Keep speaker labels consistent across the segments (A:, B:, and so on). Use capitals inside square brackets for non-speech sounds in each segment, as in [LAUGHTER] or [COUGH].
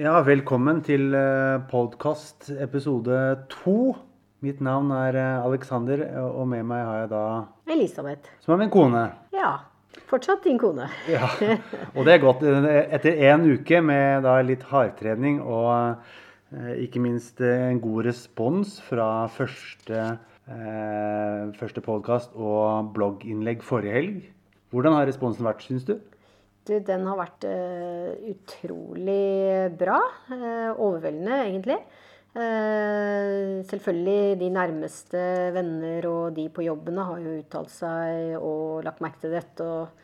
A: Ja, velkommen til podkast episode to. Mitt navn er eh, Alexander, og med meg har jeg da
B: Elisabeth.
A: Som er min kone.
B: Ja. Fortsatt din kone.
A: ja, [LAUGHS] Og det er godt. Etter en uke med da litt hardtrening og eh, ikke minst en god respons fra første, eh, første podkast og blogginnlegg forrige helg. Hvordan har responsen vært, syns du?
B: Du, den har vært uh, utrolig bra. Uh, overveldende, egentlig. Uh, selvfølgelig de nærmeste venner og de på jobbene har jo uttalt seg og lagt merke til dette. og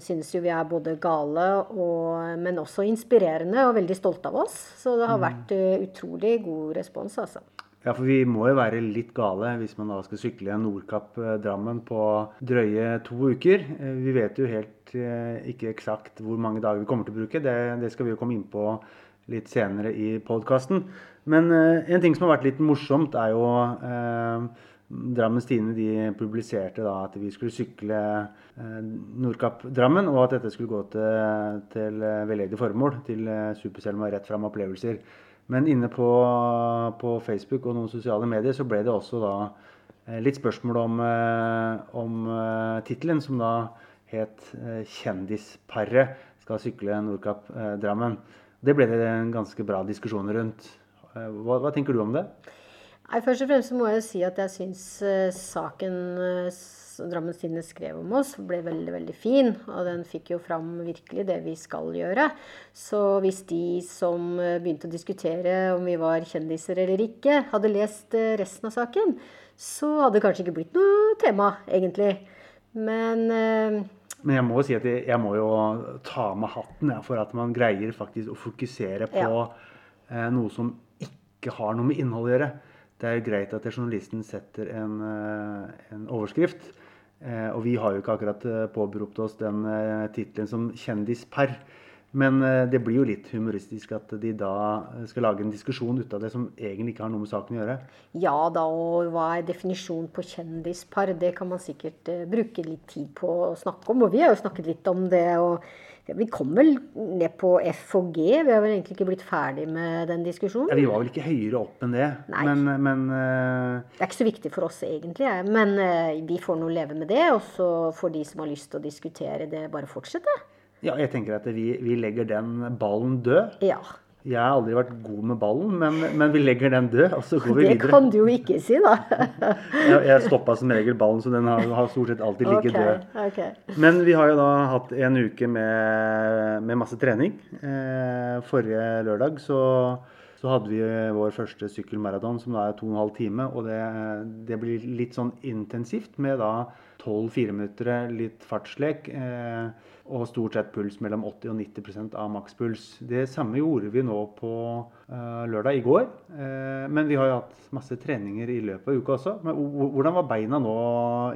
B: synes jo vi er både gale, og, men også inspirerende og veldig stolte av oss. Så det har mm. vært utrolig god respons, altså.
A: Ja, for vi må jo være litt gale hvis man da skal sykle Nordkapp-Drammen på drøye to uker. Eh, vi vet jo helt eh, ikke eksakt hvor mange dager vi kommer til å bruke. Det, det skal vi jo komme inn på litt senere i podkasten. Men eh, en ting som har vært litt morsomt, er jo eh, Drammens Tine de publiserte da at vi skulle sykle eh, Nordkapp-Drammen, og at dette skulle gå til, til veldedige formål. Til Superselma Rett fram opplevelser. Men inne på, på, Facebook og noen sosiale medier så ble det også da eh, litt spørsmål om, eh, om uh, tittelen, som da het 'Kjendisparet skal sykle Nordkapp-Drammen'. Det ble det en ganske bra diskusjon rundt. Hva, hva, tenker du om det?
B: Nei, Først og fremst må jeg si at jeg syns saken Drammens Tidende skrev om oss, ble veldig veldig fin. Og den fikk jo fram virkelig det vi skal gjøre. Så hvis de som eh, begynte å diskutere om vi var kjendiser eller ikke, hadde lest eh, resten av saken, så hadde det kanskje ikke blitt noe tema, egentlig. Men eh,
A: men jeg må si at jeg, jeg må jo ta med hatten ja, for at man greier faktisk å fokusere på ja. eh, noe som ikke har noe med innhold å gjøre. Det er greit at journalisten setter en, en overskrift, Eh, og vi har jo ikke akkurat eh, påberopt oss den eh, tittelen som kjendisper. Men det blir jo litt humoristisk at de da skal lage en diskusjon ut av det som egentlig ikke har noe med saken å gjøre.
B: Ja da, og hva er definisjonen på kjendispar? Det kan man sikkert bruke litt tid på å snakke om. Og vi har jo snakket litt om det. og vi kom vel ned på F og G. Vi har vel egentlig ikke blitt ferdig med den diskusjonen.
A: Ja, Vi var vel ikke høyere opp enn det.
B: Nei.
A: Men, men uh...
B: Det er ikke så viktig for oss egentlig. Men uh, vi får nå leve med det. Og så får de som har lyst til å diskutere det, bare fortsette.
A: Ja, jeg tenker at vi, vi legger den ballen død.
B: Ja.
A: Jeg har aldri vært god med ballen, men, men vi legger den død, og så går vi videre.
B: Det kan du jo ikke si, da. [LAUGHS]
A: jeg jeg stoppa som regel ballen, så den har, har stort sett alltid ligget
B: okay,
A: død.
B: Okay.
A: Men vi har jo da hatt en uke med, med masse trening. Eh, forrige lørdag så, så, hadde vi vår første sykkelmaraton, som da er to og en halv time. Og det, det blir litt sånn intensivt med da tolv fireminuttere, litt fartslek. Eh, og stort sett puls mellom 80 og 90% av makspuls. Det samme gjorde vi nå på uh, lørdag i går. Uh, men vi har jo hatt masse treninger i løpet av uka også. Men hvordan var beina nå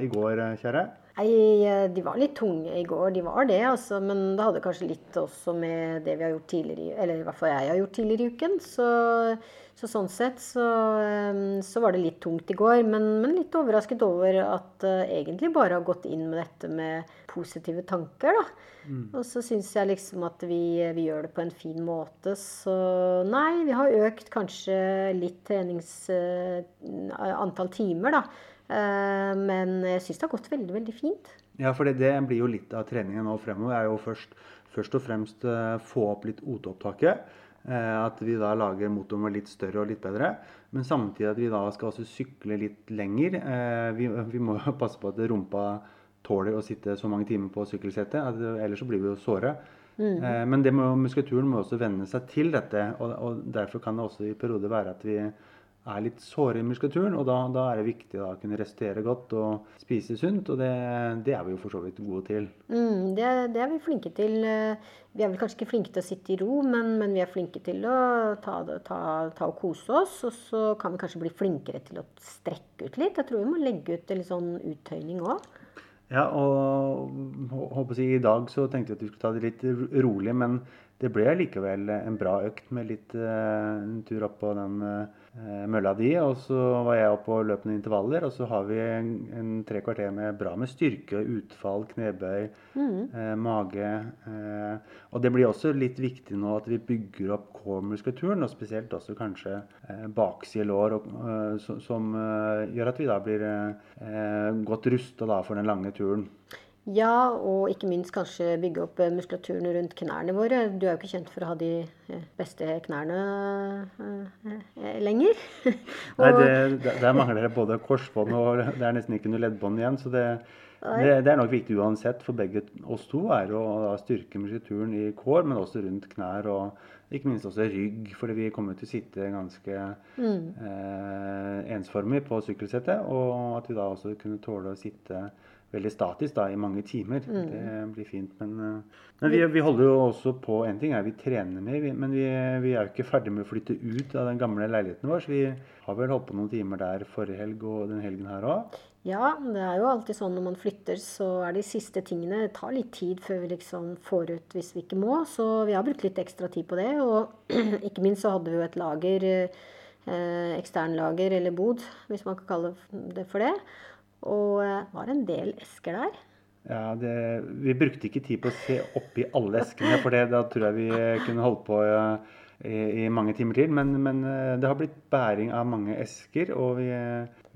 A: i går, kjære?
B: Nei, eh, De var litt tunge i går, de var det. altså, Men det hadde kanskje litt også med det vi har gjort tidligere, eller i hvert fall jeg har gjort tidligere i uken. Så, så sånn sett så, så, var det litt tungt i går. Men, men litt overrasket over at uh, egentlig bare har gått inn med dette med positive tanker. da. Mm. Og så syns jeg liksom at vi, vi, gjør det på en fin måte. Så nei, vi har økt kanskje litt trenings... Uh, antall timer, da. Uh, men jeg syns det har gått veldig, veldig fint.
A: Ja, for det, det blir jo litt av treningen nå fremover. er jo først, først og fremst uh, få opp litt OT-opptaket. At vi da lager motoren litt større og litt bedre. Men samtidig at vi da skal også sykle litt lenger. Vi, vi må passe på at rumpa tåler å sitte så mange timer på sykkelsettet. Ellers så blir vi jo såre. Mm. Eh, men det må, muskulaturen må også venne seg til dette. Og, og, derfor kan det også i perioder være at vi er litt såre i muskulaturen. Og da, da er det viktig da, å kunne restere godt og spise sunt. Og det, det er vi jo for så vidt gode til.
B: Mm, det, det, er vi flinke til. Vi er vel kanskje ikke flinke til å sitte i ro, men, men vi er flinke til å ta, ta, ta, og kose oss. Og så kan vi kanskje bli flinkere til å strekke ut litt. Jeg tror vi må legge ut en litt sånn uttøyning òg.
A: Ja, og håper jeg, I dag så tenkte jeg at vi skulle ta det litt rolig, men det ble likevel en bra økt med litt en tur opp på den mølla di. Og så var jeg oppe og løp noen intervaller, og så har vi en, en tre kvarter med bra med styrke, utfall, knebøy, mm. mage. og det blir også litt viktig nå at vi bygger opp core-muskulaturen, og spesielt også kanskje bakside lår, og, som gjør at vi da blir godt rusta for den lange turen.
B: Ja, og ikke minst kanskje bygge opp eh, muskulaturen rundt knærne våre. Du er jo ikke kjent for å ha de eh, beste knærne eh, lenger. [LAUGHS]
A: og... Nei, det, der mangler det både korsbånd og [LAUGHS] det er nesten ikke noe leddbånd igjen. Så det, det, det, er nok viktig uansett for begge oss to er å styrke muskulaturen i kår, men også rundt knær og ikke minst også rygg. fordi vi kommer til å sitte ganske mm. eh, ensformig på sykkelsettet. Og at vi da også kunne tåle å sitte veldig statisk da, i mange timer. Mm. Det blir fint. Men, eh, men vi, vi, holder jo også på En ting er vi trener mer, men vi, vi, er jo ikke ferdig med å flytte ut av den gamle leiligheten vår. Så vi har vel holdt på noen timer der forrige helg og den helgen her òg.
B: Ja, det er jo alltid sånn når man flytter, så er de siste tingene Det tar litt tid før vi liksom får ut hvis vi ikke må. Så vi har brukt litt ekstra tid på det. Og [CLEARS THROAT] ikke minst så hadde vi jo et lager, eh, eksternlager eller bod, hvis man kan kalle det for det. Og det eh, var en del esker der.
A: Ja, det, Vi brukte ikke tid på å se oppi alle eskene, for det, da tror jeg vi kunne holdt på ja, i, i, mange timer til. Men, men, eh, det har blitt bæring av mange esker, og vi,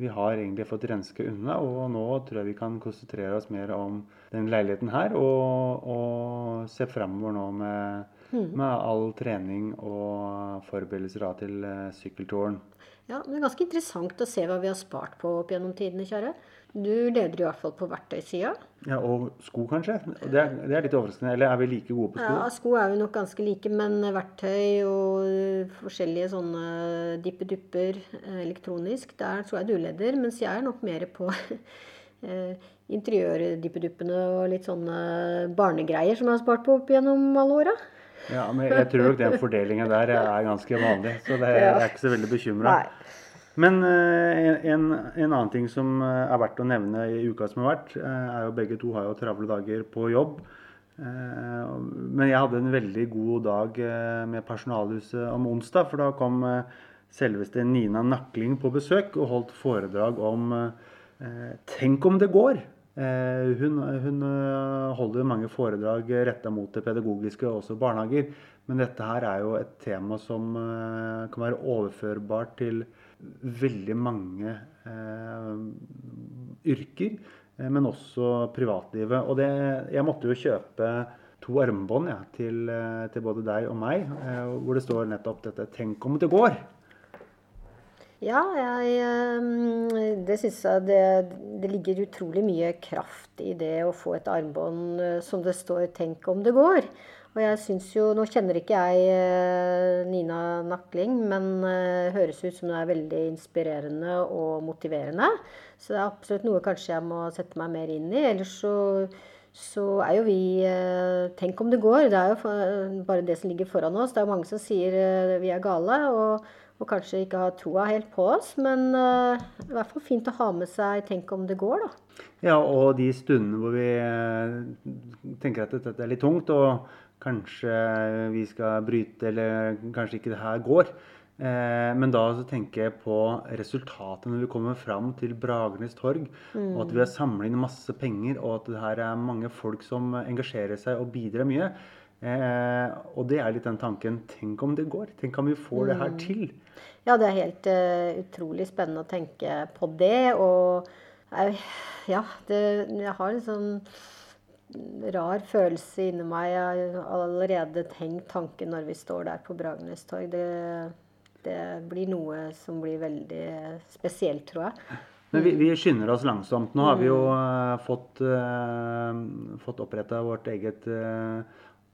A: vi, har egentlig fått renske unna. Og nå tror jeg vi kan konsentrere oss mer om den leiligheten her, og, og se framover nå med, mm. med, all trening og forberedelser til sykkelturen.
B: Ja, men Det er ganske interessant å se hva vi har spart på opp gjennom tidene, Kjære. Du leder i hvert fall på verktøysida.
A: Ja, Og sko, kanskje. Det er, det er, litt overraskende. Eller er vi like gode på sko?
B: Ja, Sko er vi nok ganske like, men verktøy og forskjellige sånne dippedupper eh, elektronisk, der tror jeg du leder. Mens jeg er nok mer på [LAUGHS] eh, interiørdippeduppene og litt sånne barnegreier som jeg har spart på opp gjennom alle åra.
A: Ja, men jeg tror nok den fordelingen der er ganske vanlig, så det er, jeg ikke så veldig bekymra. Men uh, en, en, annen ting som eh, er verdt å nevne i uka som har vært, uh, er jo begge to har jo travle dager på jobb. Men jeg hadde en veldig god dag med Personalhuset om onsdag, for da kom selveste Nina Nakling på besøk og holdt foredrag om Tenk om det går! Eh, hun, hun, eh, holder mange foredrag retta mot det pedagogiske, også barnehager. Men dette her er jo et tema som eh, kan være overførbart til veldig mange eh, yrker. Men også privatlivet. Og det, jeg måtte jo kjøpe to armbånd ja, til, til, både deg og meg, hvor det står nettopp dette 'Tenk om det går'.
B: Ja, jeg, det syns jeg det, det, ligger utrolig mye kraft i det å få et armbånd eh, som det står 'tenk om det går'. Og jeg syns jo Nå kjenner ikke jeg eh, Nina Nakling, men uh, høres ut som hun er veldig inspirerende og motiverende. Så det er absolutt noe kanskje jeg må sette meg mer inn i. Ellers så så er jo vi Tenk om det går. Det er jo bare det som ligger foran oss. Det er jo mange som sier vi er gale. og og kanskje ikke har troa helt på oss. Men uh, i hvert fall fint å ha med seg 'tenk om det går', da.
A: Ja, og de stundene hvor vi uh, tenker at dette er litt tungt, og kanskje vi skal bryte, eller kanskje ikke det her går. Eh, men da så tenker jeg på resultatet når vi kommer fram til Bragernes torg. Mm. Og at vi har samlet inn masse penger, og at det her er mange folk som engasjerer seg og bidrar mye. Eh, og det er litt den tanken Tenk om det går? Tenk om vi får det her mm. til?
B: Ja, det er helt uh, utrolig spennende å tenke på det. Og uh, ja, det, jeg har en sånn rar følelse inni meg. Jeg har allerede tenkt tanken når vi står der på Bragernes torg. Det, det, blir noe som blir veldig spesielt, tror jeg.
A: Men vi, vi skynder oss langsomt. Nå har vi jo uh, fått, uh, fått oppretta vårt eget uh,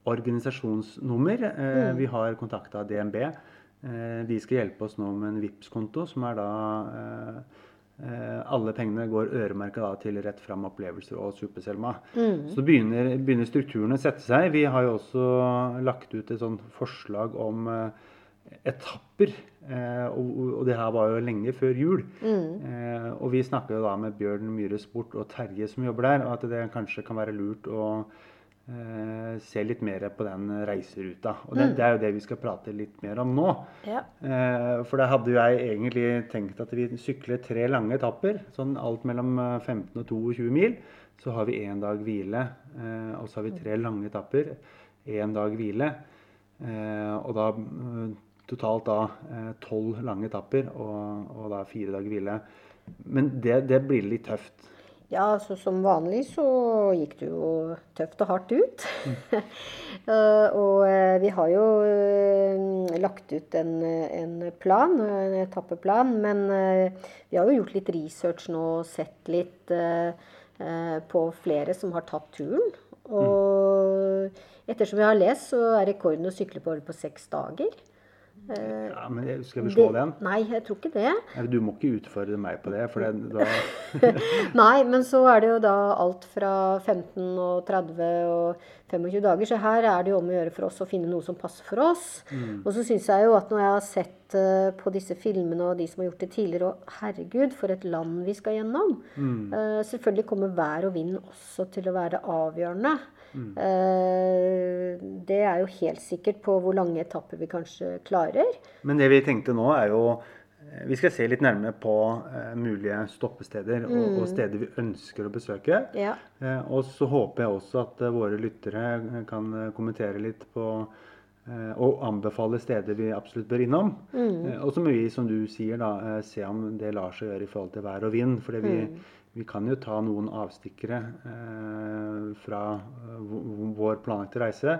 A: organisasjonsnummer. Eh, mm. Vi har kontakta DNB. Eh, de skal hjelpe oss nå med en vips konto som er da eh, alle pengene går øremerka til rett fram opplevelser og Super-Selma. Mm. Så begynner, begynner, strukturene å sette seg. Vi har jo også lagt ut et sånt forslag om etapper. Og, og, det her var jo lenge før jul. Mm. Og vi snakker jo da med Bjørn Myhre Sport og Terje som jobber der, og at det kanskje kan være lurt å eh, se litt mer på den reiseruta. Og det, det, er jo det vi skal prate litt mer om nå.
B: Ja.
A: Eh, for da hadde jo jeg egentlig tenkt at vi sykler tre lange etapper. Sånn alt mellom eh, 15 og 22 mil. Så har vi én dag hvile. Eh, og så har vi tre lange etapper. Én dag hvile. Eh, og da eh, totalt da tolv lange etapper og, og, da fire dager hvile. Men det, det blir litt tøft.
B: Ja, så som vanlig så gikk det jo tøft og hardt ut. Mm. [LAUGHS] og vi har jo lagt ut en, en, plan, en etappeplan. Men vi har jo gjort litt research nå og sett litt på flere som har tatt turen. Og ettersom vi har lest, så er rekorden å sykle på på seks dager.
A: Ja, men Skal vi slå det, den?
B: Nei, jeg tror ikke det.
A: Du må ikke utfordre meg på det. for det, da... [LAUGHS]
B: nei, men så er det jo da alt fra 15 og 30 og 25 dager. Så her er det jo om å gjøre for oss å finne noe som passer for oss. Mm. Og så syns jeg jo at når jeg har sett uh, på disse filmene og de som har gjort det tidligere, og herregud, for et land vi skal gjennom. Mm. Uh, selvfølgelig kommer vær og vind også til å være avgjørende. Mm. Uh, det er jo helt sikkert på hvor lange etapper vi kanskje klarer.
A: Men det vi tenkte nå, er jo Eh, vi skal se litt nærmere på uh, mulige stoppesteder og, mm. og, steder vi ønsker å besøke. Ja. Og så håper jeg også at våre lyttere kan kommentere litt på og anbefale steder vi absolutt bør innom. Mm. og så må vi, som du sier, da, se om det lar seg gjøre i forhold til vær og vind. For vi, mm. Vi, kan jo ta noen avstikkere fra vår planlagte reise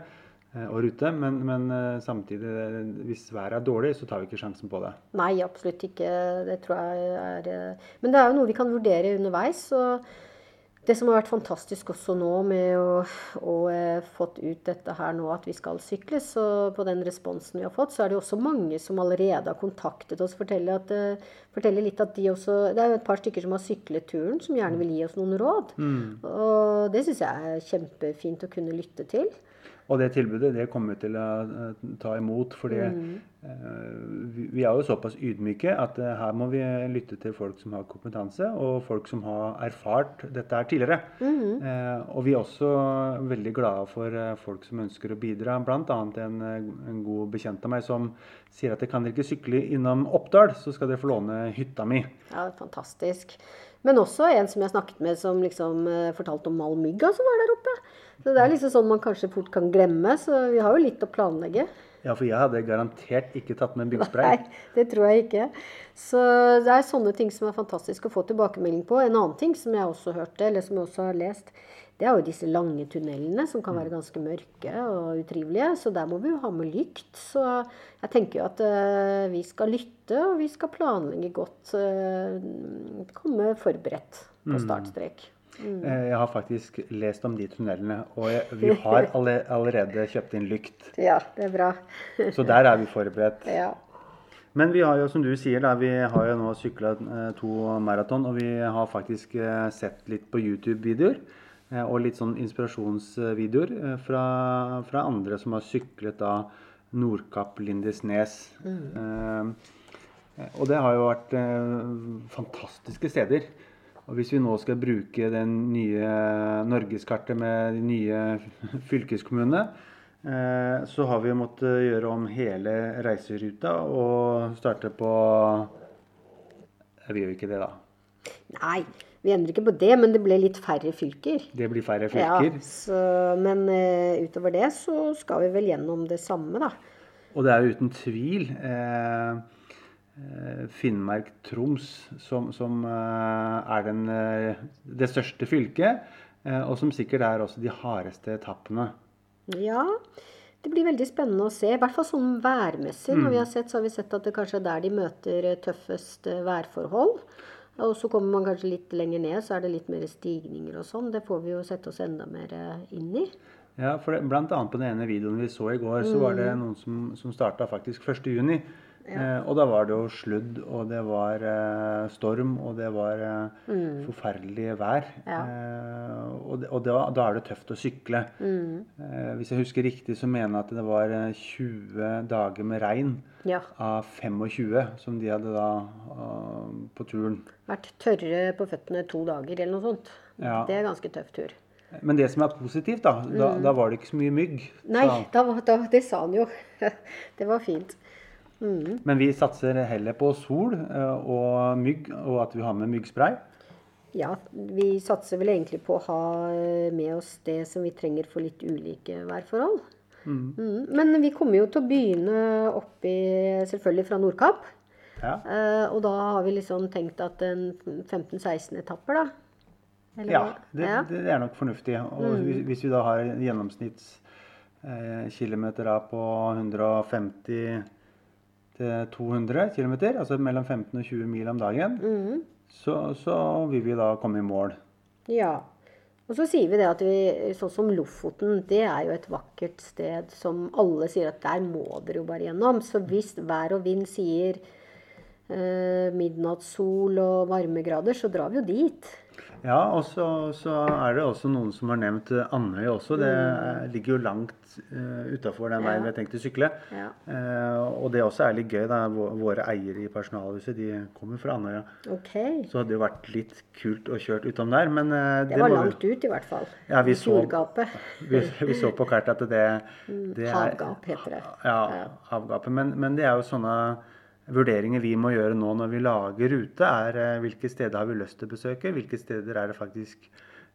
A: Eh, og rute. Men, men, eh, samtidig, eh, hvis været er dårlig, så tar vi ikke sjansen på det.
B: Nei, absolutt ikke. Det tror jeg er Men det er jo noe vi kan vurdere underveis. og det som har vært fantastisk også nå med å, å fått ut dette her nå, at vi skal sykle, så på den responsen vi har fått, så er det også mange som allerede har kontaktet oss. Forteller, at, forteller litt at de også Det er jo et par stykker som har syklet turen, som gjerne vil gi oss noen råd. Mm. Og det syns jeg er kjempefint å kunne lytte til.
A: Og det tilbudet det kommer vi til å ta imot. fordi mm. Vi er jo såpass ydmyke at eh, her må vi lytte til folk som har kompetanse, og folk som har erfart dette her tidligere. Mm. og vi er også veldig glade for folk som ønsker å bidra. Bl.a. En, en god bekjent av meg som sier at kan dere ikke sykle innom Oppdal, så skal dere få låne hytta mi.
B: Ja, fantastisk. Men også en som jeg snakket med, som liksom fortalte om all mygga som var der oppe. Så det er liksom sånn man kanskje fort kan glemme. Så vi har jo litt å planlegge.
A: Ja, for jeg hadde garantert ikke tatt med en byggspray.
B: Nei, det tror jeg ikke. Så det er sånne ting som er fantastisk å få tilbakemelding på. En annen ting som jeg også hørte, eller som jeg også har lest, det er jo disse lange tunnelene som kan være ganske mørke og utrivelige. Så der må vi jo ha med lykt. Så jeg tenker jo at uh, vi skal lytte, og vi skal planlegge godt. Uh, komme forberedt på mm. startstrek.
A: Mm. Jeg har faktisk lest om de tunnelene, og jeg, vi har [LAUGHS] allerede kjøpt inn lykt.
B: Ja, det er bra. [LAUGHS]
A: Så der er vi forberedt. [LAUGHS] Ja. Men vi har jo, som du sier, da, vi har jo nå sykla eh, to maraton, og vi har faktisk eh, sett litt på YouTube-videoer. Og litt sånn inspirasjonsvideoer fra, fra andre som har syklet da Nordkapp, Lindesnes. Mm. Eh, og det har jo vært eh, fantastiske steder. Og hvis vi nå skal bruke den nye norgeskartet med de nye [LAUGHS] fylkeskommunene, eh, så har vi måttet gjøre om hele reiseruta og starte på Vi gjør ikke det, da.
B: Nei, vi endrer ikke på det, men det ble litt færre fylker.
A: Det blir færre fylker.
B: Ja, så, men uh, utover det så skal vi vel gjennom det samme, da.
A: Og det er jo uten tvil eh, Eh, Finnmark-Troms, som, som, eh, er den, eh, det største fylket. Og som sikkert er også de hardeste etappene.
B: Ja, det blir veldig spennende å se. I hvert fall sånn værmessig. Når vi har mm. sett, så har vi sett at det kanskje er der de møter tøffest værforhold. Og så kommer man kanskje litt lenger ned, så er det litt mer stigninger og sånn. Det får vi jo sette oss enda mer inn i.
A: Ja, for det, blant annet på den ene videoen vi så i går, så var det mm. noen som, som starta faktisk 1.6. Eh, og da var det jo sludd, og det var eh, storm, og det var eh, mm. forferdelig vær. Ja. Og, da, da, er det tøft å sykle. Mm. Eh, hvis jeg husker riktig, så mener jeg at det var 20 eh, dager med regn ja. av 25 som de hadde da på turen.
B: Vært tørre på føttene to dager eller noe sånt. Ja. Det er ganske tøff tur.
A: Men det som er positivt, da, da, da var det ikke så mye mygg.
B: Mm. Nei, da, det sa han jo. [LAUGHS] Det var fint.
A: Men vi satser heller på sol eh, og mygg, og at vi har med myggspray.
B: Ja, vi satser vel egentlig på å ha eh, med oss det som vi trenger for litt ulike værforhold. Mm. Men vi kommer jo til å begynne oppi, selvfølgelig fra Nordkapp.
A: Ja.
B: Eh, og da har vi liksom tenkt at en 15-16 etapper, da. Eller
A: Ja, det,
B: ja.
A: det er nok fornuftig. Og hvis, hvis vi da har gjennomsnittskilometer eh, på 150 til 200 km, altså mellom 15 og 20 mil om dagen,
B: mm.
A: så, så vil vi da komme i mål.
B: Ja. Og så sier vi det at vi, sånn som Lofoten, det er jo et vakkert sted som alle sier at der må dere jo bare gjennom. Så hvis vær og vind sier eh, midnattssol og varmegrader, så drar vi jo dit.
A: Ja, og så, så er det også noen som har nevnt eh, Andøy også. Det er- ligger jo langt uh, utafor den veien
B: Mm.
A: Vi har tenkt å sykle.
B: Ja.
A: Uh, og det også er litt gøy. da, Våre eiere i personalhuset de kommer fra Andøya.
B: Okay.
A: Så hadde det jo vært litt kult å kjøre utom der, men uh,
B: Det var
A: må
B: langt ut, i hvert fall.
A: Ja, vi så-. [LAUGHS] Vi, vi så på kartet at det, det er
B: Havgap heter det.
A: Ja, havgapet. Men, men det er jo sånne vurderinger vi må gjøre nå når vi lager rute, er eh, hvilke steder har vi lyst til å besøke, hvilke steder er det faktisk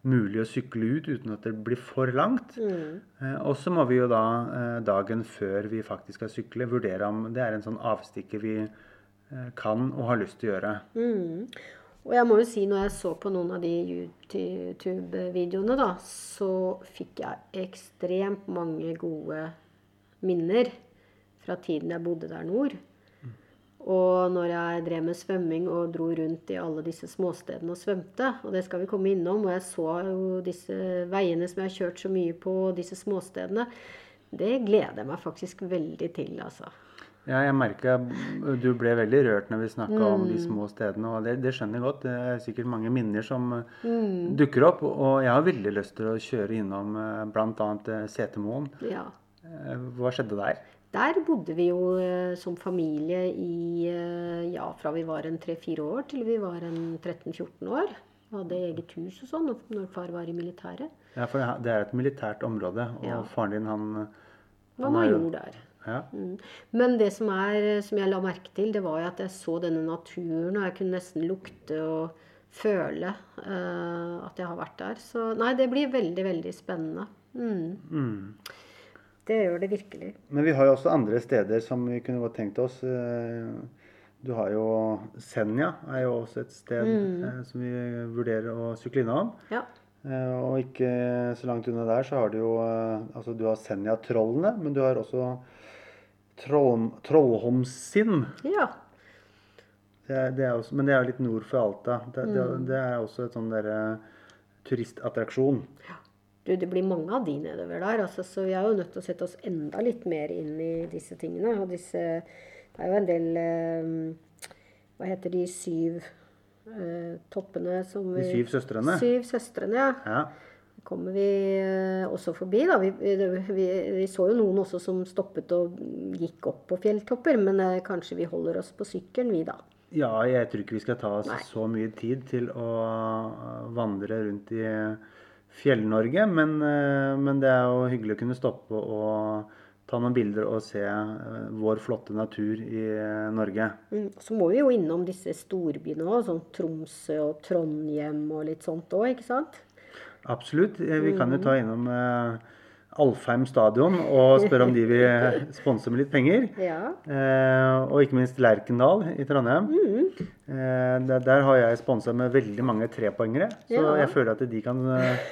A: mulig å sykle ut uten at det blir for langt.
B: Mm.
A: Eh, Og så må vi jo da eh, dagen før vi faktisk skal sykle, vurdere om det er en sånn avstikker vi kan og har lyst til å gjøre.
B: Mm. Og jeg må jo si, når jeg så på noen av de YouTube-videoene, da, så fikk jeg ekstremt mange gode minner fra tiden jeg bodde der nord. Og når jeg drev med svømming og dro rundt i alle disse småstedene og svømte, og det skal vi komme innom, og jeg så jo disse veiene som jeg har kjørt så mye på, disse småstedene, det gleder jeg meg faktisk veldig til, altså.
A: Ja, jeg merka du ble veldig rørt når vi snakka om
B: Mm.
A: de små stedene. Og det, det skjønner jeg godt. Det er sikkert mange minner som eh,
B: Mm.
A: dukker opp. Og jeg har veldig lyst til å kjøre innom bl.a. Setermoen.
B: Ja.
A: Eh, Hva skjedde der?
B: Der bodde vi jo eh, som familie i eh, ja, fra vi var en tre-fire år til vi var en 13-14 år. Vi hadde eget hus og sånn når- far var i militæret.
A: Ja, for det- er et militært område, og
B: Ja.
A: faren din, han Han Var jo-
B: major der.
A: Ja.
B: Mm. Men det som, er, som jeg la merke til, det var jo at jeg så denne naturen, og jeg kunne nesten lukte og føle uh, at jeg har vært der. Så nei, det blir veldig, veldig spennende. Mm.
A: Mm.
B: Det gjør det virkelig.
A: Men vi har jo også andre steder som vi kunne godt tenkt oss. Eh, Du har jo Senja, er jo også et sted
B: Mm.
A: eh, som vi vurderer å sykle innom.
B: Ja.
A: Eh, Og ikke så langt unna der så har du jo Altså du har Senja-trollene, men du har også Troll, Trollholmsinn.
B: ja.
A: Det er, det er også, men det er jo litt nord for Alta. Det, det,
B: Mm.
A: det er også et sånn derre turistattraksjon.
B: Du, det blir mange av de nedover der, altså, så vi er jo nødt til å sette oss enda litt mer inn i disse tingene. Og disse Det er jo en del eh, Hva heter de syv eh, toppene som
A: De syv søstrene.
B: Syv søstrene, ja.
A: Ja.
B: kommer vi eh, også forbi. Da. Vi, vi, vi så jo noen også som stoppet og gikk opp på fjelltopper, men eh, kanskje vi holder oss på sykkelen, vi da.
A: ja, jeg tror ikke vi skal ta oss
B: Nei.
A: så mye tid til å vandre rundt i Fjell-Norge, men, eh, men det er jo hyggelig å kunne stoppe og ta noen bilder og se eh, vår flotte natur i eh, Norge.
B: Mm. Så må vi jo innom disse storbyene òg, sånn Tromsø og Trondheim og litt sånt òg, ikke sant?
A: Absolutt. Vi kan jo
B: Mm.
A: ta innom eh, Alfheim stadion og spør om de vil sponse med litt penger. [LAUGHS]
B: Ja.
A: Eh, og ikke minst Lerkendal i Trondheim.
B: Mm.
A: Eh, der, der har jeg sponsa med veldig mange trepoengere. Så
B: Ja.
A: jeg føler at de kan eh,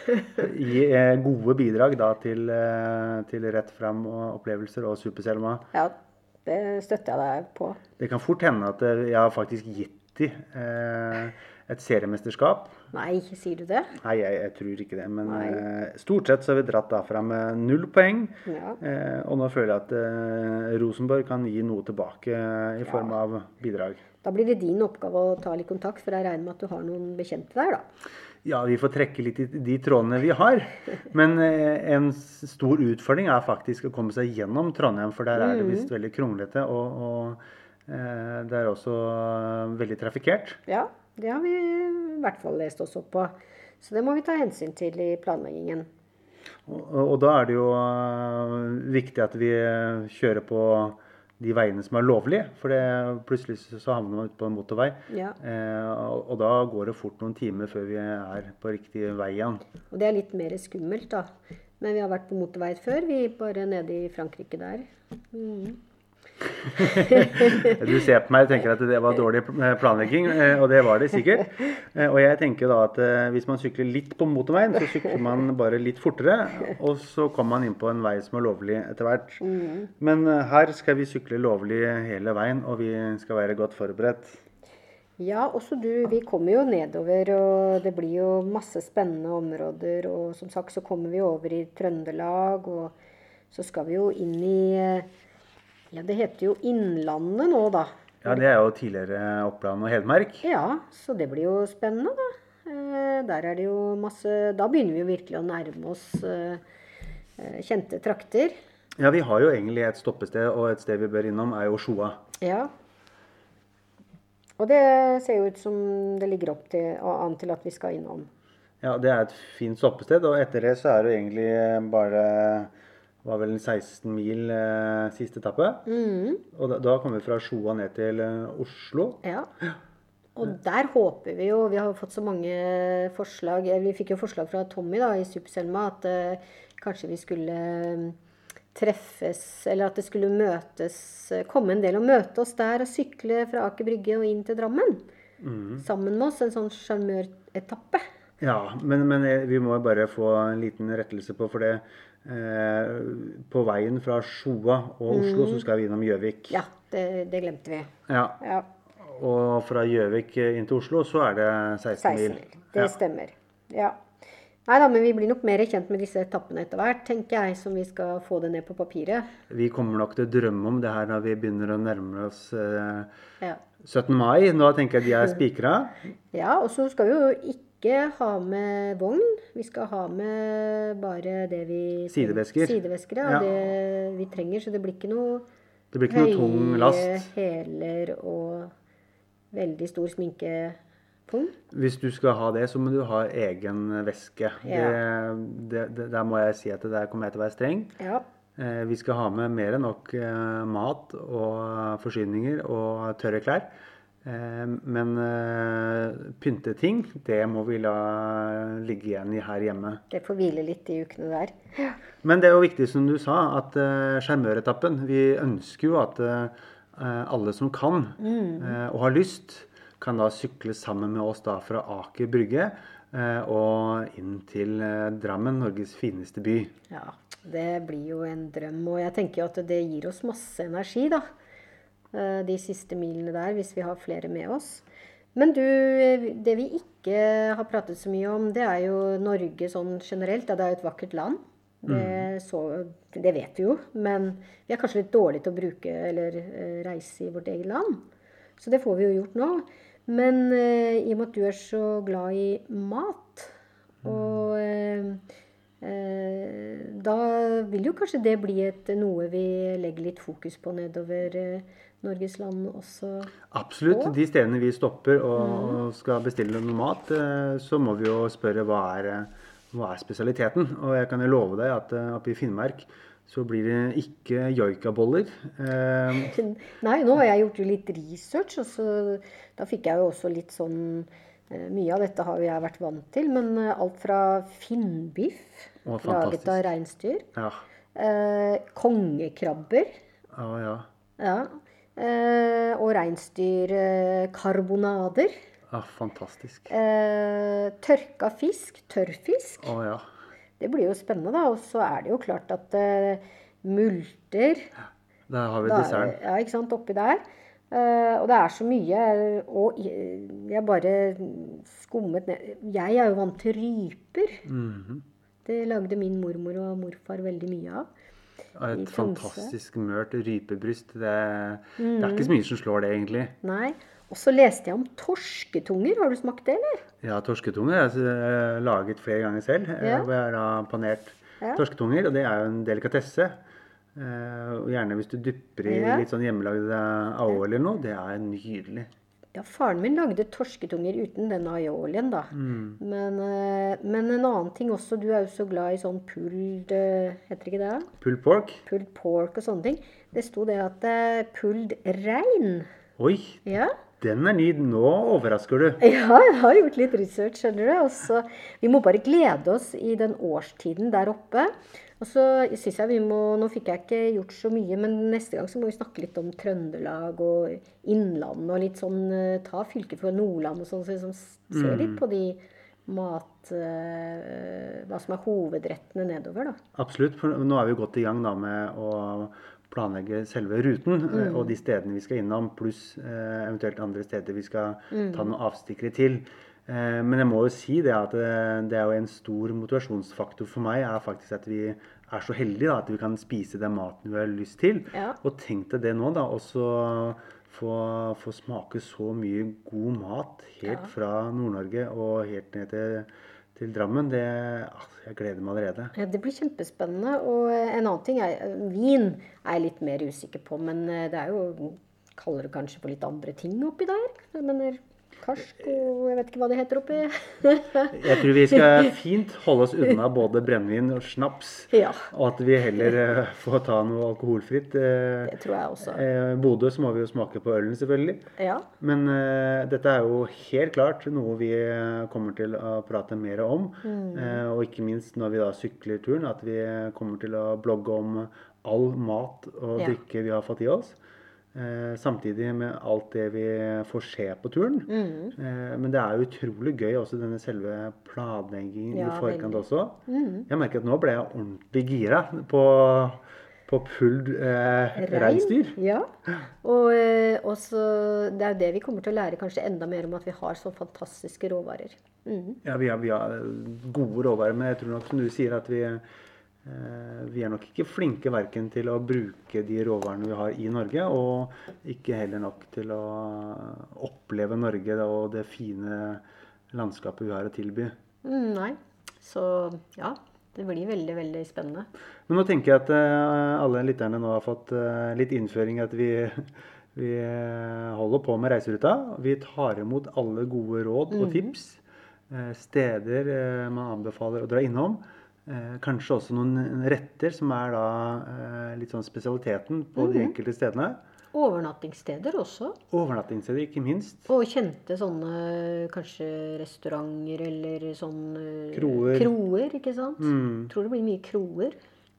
A: gi eh, gode bidrag da, til, eh, til rett fram og opplevelser og Super-Selma.
B: ja, det støtter jeg deg på.
A: Det kan fort hende at jeg har faktisk gitt de eh, et seriemesterskap.
B: Nei, sier du det?
A: Nei, jeg, jeg tror ikke det. Men eh, stort sett så har vi dratt derfra med null poeng.
B: Ja.
A: Eh, og nå føler jeg at eh, Rosenborg kan gi noe tilbake eh, i form av bidrag.
B: Da blir det din oppgave å ta litt kontakt, for jeg regner med at du har noen bekjente der, da.
A: Ja, vi får trekke litt i de trådene vi har. Men eh, en stor utfordring er faktisk å komme seg gjennom Trondheim, for der er det visst veldig kronglete. Og, og det er også eh, veldig trafikkert.
B: Ja, det har vi i hvert fall lest oss opp på. Så det må vi ta hensyn til i planleggingen.
A: Og, og da er det jo øh, viktig at vi kjører på de veiene som er lovlige. For det, plutselig så havner man ute på en motorvei.
B: Ja.
A: Eh, og, og da går det fort noen timer før vi er på riktig vei igjen.
B: Og det er litt mer skummelt, da. Men vi har vært på motorvei før. Vi bare nede i Frankrike der. Mm. [LAUGHS]
A: Du ser på meg og tenker at det var dårlig eh, planlegging, eh, og det var det sikkert. [LAUGHS] Eh, Og jeg tenker da at hvis man sykler litt på motorveien, så sykler man bare litt fortere, og så kommer man inn på en vei som er lovlig etter hvert. Men eh, her skal vi sykle lovlig hele veien, og vi skal være godt forberedt.
B: Ja, også du. Vi kommer jo nedover, og det blir jo masse spennende områder. Og som sagt så kommer vi over i Trøndelag, og så skal vi jo inn i Ja, det heter jo Innlandet nå, da.
A: Ja, det er jo tidligere Oppland og Hedmark.
B: Ja, så det blir jo spennende, da. Eh, Der er det jo masse Da begynner vi jo virkelig å nærme oss eh, eh, kjente trakter.
A: Ja, vi har jo egentlig et stoppested, og et sted vi bør innom, er jo Sjoa.
B: Ja. Og det ser jo ut som det ligger opp til, og an til at vi skal innom.
A: Ja, det er et fint stoppested, og etter det så er det jo egentlig bare var vel en 16 mil eh, siste etappe. Og da, da kom vi fra Sjoa ned til eh, Oslo.
B: Ja. Og der håper vi jo Vi har fått så mange forslag. Vi fikk jo forslag fra Tommy da, i Superselma at eh, kanskje vi skulle mm, treffes Eller at det skulle møtes eh, Komme en del og møte oss der og sykle fra Aker Brygge og inn til Drammen. Sammen med oss. En sånn sjarmøretappe.
A: Ja, men, men eh, vi må bare få en liten rettelse på, for det eh, På veien fra Sjoa og Oslo så skal vi innom Gjøvik.
B: Ja, det, det glemte vi.
A: Ja,
B: Ja,
A: og fra Gjøvik inn til Oslo så er det 16
B: 16
A: mil.
B: Det Det stemmer. Ja. Nei da, men vi blir nok mer kjent med disse etappene etter hvert, tenker jeg, som vi skal få det ned på papiret.
A: Vi kommer nok til å drømme om det her når vi begynner å nærme oss eh,
B: Ja.
A: 17. mai. Nå tenker jeg de er spikra.
B: Ja, og så skal vi jo ikke ha med vogn. Vi skal ha med bare det vi
A: Sidevesker.
B: Sidevesker, ja. Det vi trenger. Så det blir ikke noe
A: Det blir ikke noe tung
B: høye
A: last.
B: hæler og veldig stor sminkepung.
A: Hvis du skal ha det, så må du ha egen væske.
B: Ja.
A: Det, det, det, der må jeg si at der kommer jeg til å være streng.
B: Ja.
A: Eh, vi skal ha med mer enn nok eh, mat og forsyninger og tørre klær. Eh, men pynte pynteting, det må vi la ligge igjen i her hjemme.
B: Det får hvile litt de ukene der.
A: Men det er jo viktig, som du sa, at eh, sjarmøretappen Vi ønsker jo at eh, alle som kan eh, og har lyst, kan da sykle sammen med oss da fra Aker Brygge eh, og inn til eh, Drammen, Norges fineste by.
B: Ja, det blir jo en drøm. Og jeg tenker jo at det gir oss masse energi, da. Eh, De siste milene der, hvis vi har flere med oss. Men du, eh, det vi ikke har pratet så mye om, det er jo Norge sånn generelt. Ja, det er jo et vakkert land. Det, så, det vet vi jo. Men vi er kanskje litt dårlige til å bruke eller eh, reise i vårt eget land. Så det får vi jo gjort nå. Men i og med at du er så glad i mat, og eh, eh, da vil jo kanskje det bli et, noe vi legger litt fokus på nedover eh, Norges land også.
A: Absolutt. De stedene vi stopper og skal bestille noe mat, eh, så må vi jo spørre hva er, eh, hva er spesialiteten. Og jeg kan jo love deg at oppe i Finnmark så blir det ikke joikaboller. Eh, [LAUGHS]
B: Nei, nå har jeg gjort jo litt research, og så, da fikk jeg jo også litt sånn Mye av dette har jo jeg vært vant til, men alt fra finnbiff,
A: Å,
B: laget av reinsdyr,
A: ja.
B: eh, kongekrabber,
A: Ja, ja.
B: ja, eh, og reinsdyrkarbonader,
A: ja. Fantastisk.
B: eh, tørka fisk, tørrfisk.
A: Å ja.
B: Det blir jo spennende, da. Og så er det jo klart at eh, multer
A: Der har vi
B: er-
A: desserten.
B: Ja, ikke sant, oppi der. Eh, og det er så mye. Og jeg bare skummet ned Jeg er jo vant til ryper.
A: Mhm.
B: Det lagde min mormor og morfar veldig mye av.
A: Og Et fantastisk mørt rypebryst. Det, det
B: Mm.
A: er ikke så mye som slår det, egentlig.
B: Nei. Og så leste jeg om torsketunger. Har du smakt det, eller?
A: Ja, torsketunger jeg har laget flere ganger selv. eh,
B: Ja.
A: Hvor jeg har da panert
B: Ja.
A: torsketunger, og det er jo en delikatesse. Eh, og gjerne hvis du dypper i
B: Ja.
A: litt sånn hjemmelagd au eller noe. Det er nydelig.
B: Ja, faren min lagde torsketunger uten den aiolien, da. Men, eh, men en annen ting også, du er jo så glad i sånn pulled eh, Heter ikke det? da?
A: Pulled pork.
B: Pulled pork og sånne ting. Det sto det at eh, pulled rein.
A: Oi,
B: Ja.
A: den er ny. Nå overrasker du. [LAUGHS]
B: Ja, jeg har gjort litt research, skjønner du. Også, vi må bare glede oss i den årstiden der oppe. Og så synes jeg vi må Nå fikk jeg ikke gjort så mye, men neste gang så må vi snakke litt om Trøndelag og Innlandet og litt sånn eh, Ta fylket for Nordland og sånn, så liksom se litt på de mat... uh, hva som er hovedrettene nedover, da.
A: Absolutt. For nå er vi jo godt i gang da med å planlegge selve ruten mm. og de stedene vi skal innom, pluss uh, eventuelt andre steder vi skal ta noen avstikkere til. Uh, men jeg må jo si det at det, det er jo en stor motivasjonsfaktor for meg er faktisk at vi er så heldige da, at vi kan spise den maten vi har lyst til.
B: Ja.
A: Og tenk deg det nå, da. Og så få, få smake så mye god mat helt fra Nord-Norge og helt ned til, til Drammen. Det, ah, jeg gleder meg allerede.
B: Ja, Det blir kjempespennende. Og eh, en annen ting er eh, vin er jeg litt mer usikker på, men eh, det er jo Kaller det kanskje for litt andre ting oppi der? Jeg mener karsk og jeg vet ikke hva det heter oppi. [LAUGHS]
A: Jeg tror vi skal [LAUGHS] fint holde oss unna både brennevin og snaps.
B: ja,
A: Og at vi heller eh, får ta noe alkoholfritt. Eh,
B: det tror jeg også.
A: eh, Bodø så må vi jo smake på ølen, selvfølgelig.
B: Ja.
A: Men uh, dette er jo helt klart noe vi kommer til å prate mer om. Eh, og ikke minst når vi da sykler turen, at vi kommer til å blogge om all mat og
B: Ja.
A: drikke vi har fått i oss. Eh, samtidig med alt det vi får se på turen.
B: Mm.
A: Eh, men det er jo utrolig gøy også denne selve planleggingen
B: Ja,
A: i forkant
B: veldig.
A: også. Jeg merker at nå ble jeg ordentlig gira på, på pulled eh, reinsdyr.
B: Ja. Og, eh, også, det er jo det vi kommer til å lære kanskje enda mer om at vi har så fantastiske råvarer. Mm.
A: Ja, vi har, vi har gode råvarer, men jeg tror nok som du sier at vi, vi er nok ikke flinke verken til å bruke de råvarene vi har i Norge, og ikke heller nok til å oppleve Norge og det fine landskapet vi har å tilby.
B: Mm, nei. Så ja, det blir veldig, veldig spennende.
A: Men nå tenker jeg at eh, alle lytterne nå har fått eh, litt innføring i at vi, [LAUGHS] vi eh, holder på med Reiseruta. Vi tar imot alle gode råd og tips. eh, Steder eh, man anbefaler å dra innom. Eh, Kanskje også noen retter som er da eh, litt sånn spesialiteten på de enkelte stedene.
B: Overnattingssteder også.
A: Overnattingssteder, ikke minst.
B: Og kjente sånne kanskje restauranter eller sånn eh,
A: Kroer.
B: kroer, ikke sant?
A: Mm.
B: Tror det blir mye kroer.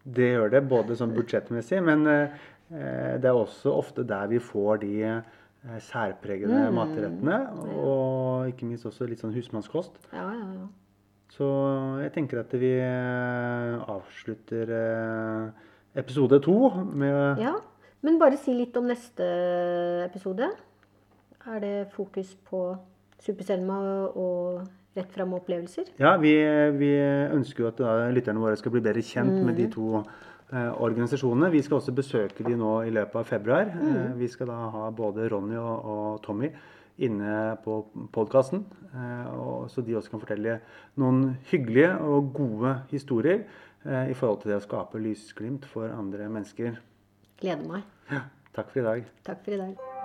A: Det gjør det, både sånn budsjettmessig, men eh, det er også ofte der vi får de eh, særpregede matrettene. Og ikke minst også litt sånn husmannskost.
B: Ja, ja, ja.
A: Så jeg tenker at vi eh, avslutter eh, episode to med
B: ja. Men bare si litt om neste episode. Er det fokus på Super-Selma og rett fram opplevelser?
A: Ja, vi, vi ønsker jo at da, lytterne våre skal bli bedre kjent med de to eh, organisasjonene. Vi skal også besøke de nå i løpet av februar. Eh, vi skal da ha både Ronny og, og Tommy inne på podkasten, eh, så de også kan fortelle noen hyggelige og gode historier eh, i forhold til det å skape lysglimt for andre mennesker.
B: Gleder meg.
A: Ja, takk for i dag.
B: Takk for i dag.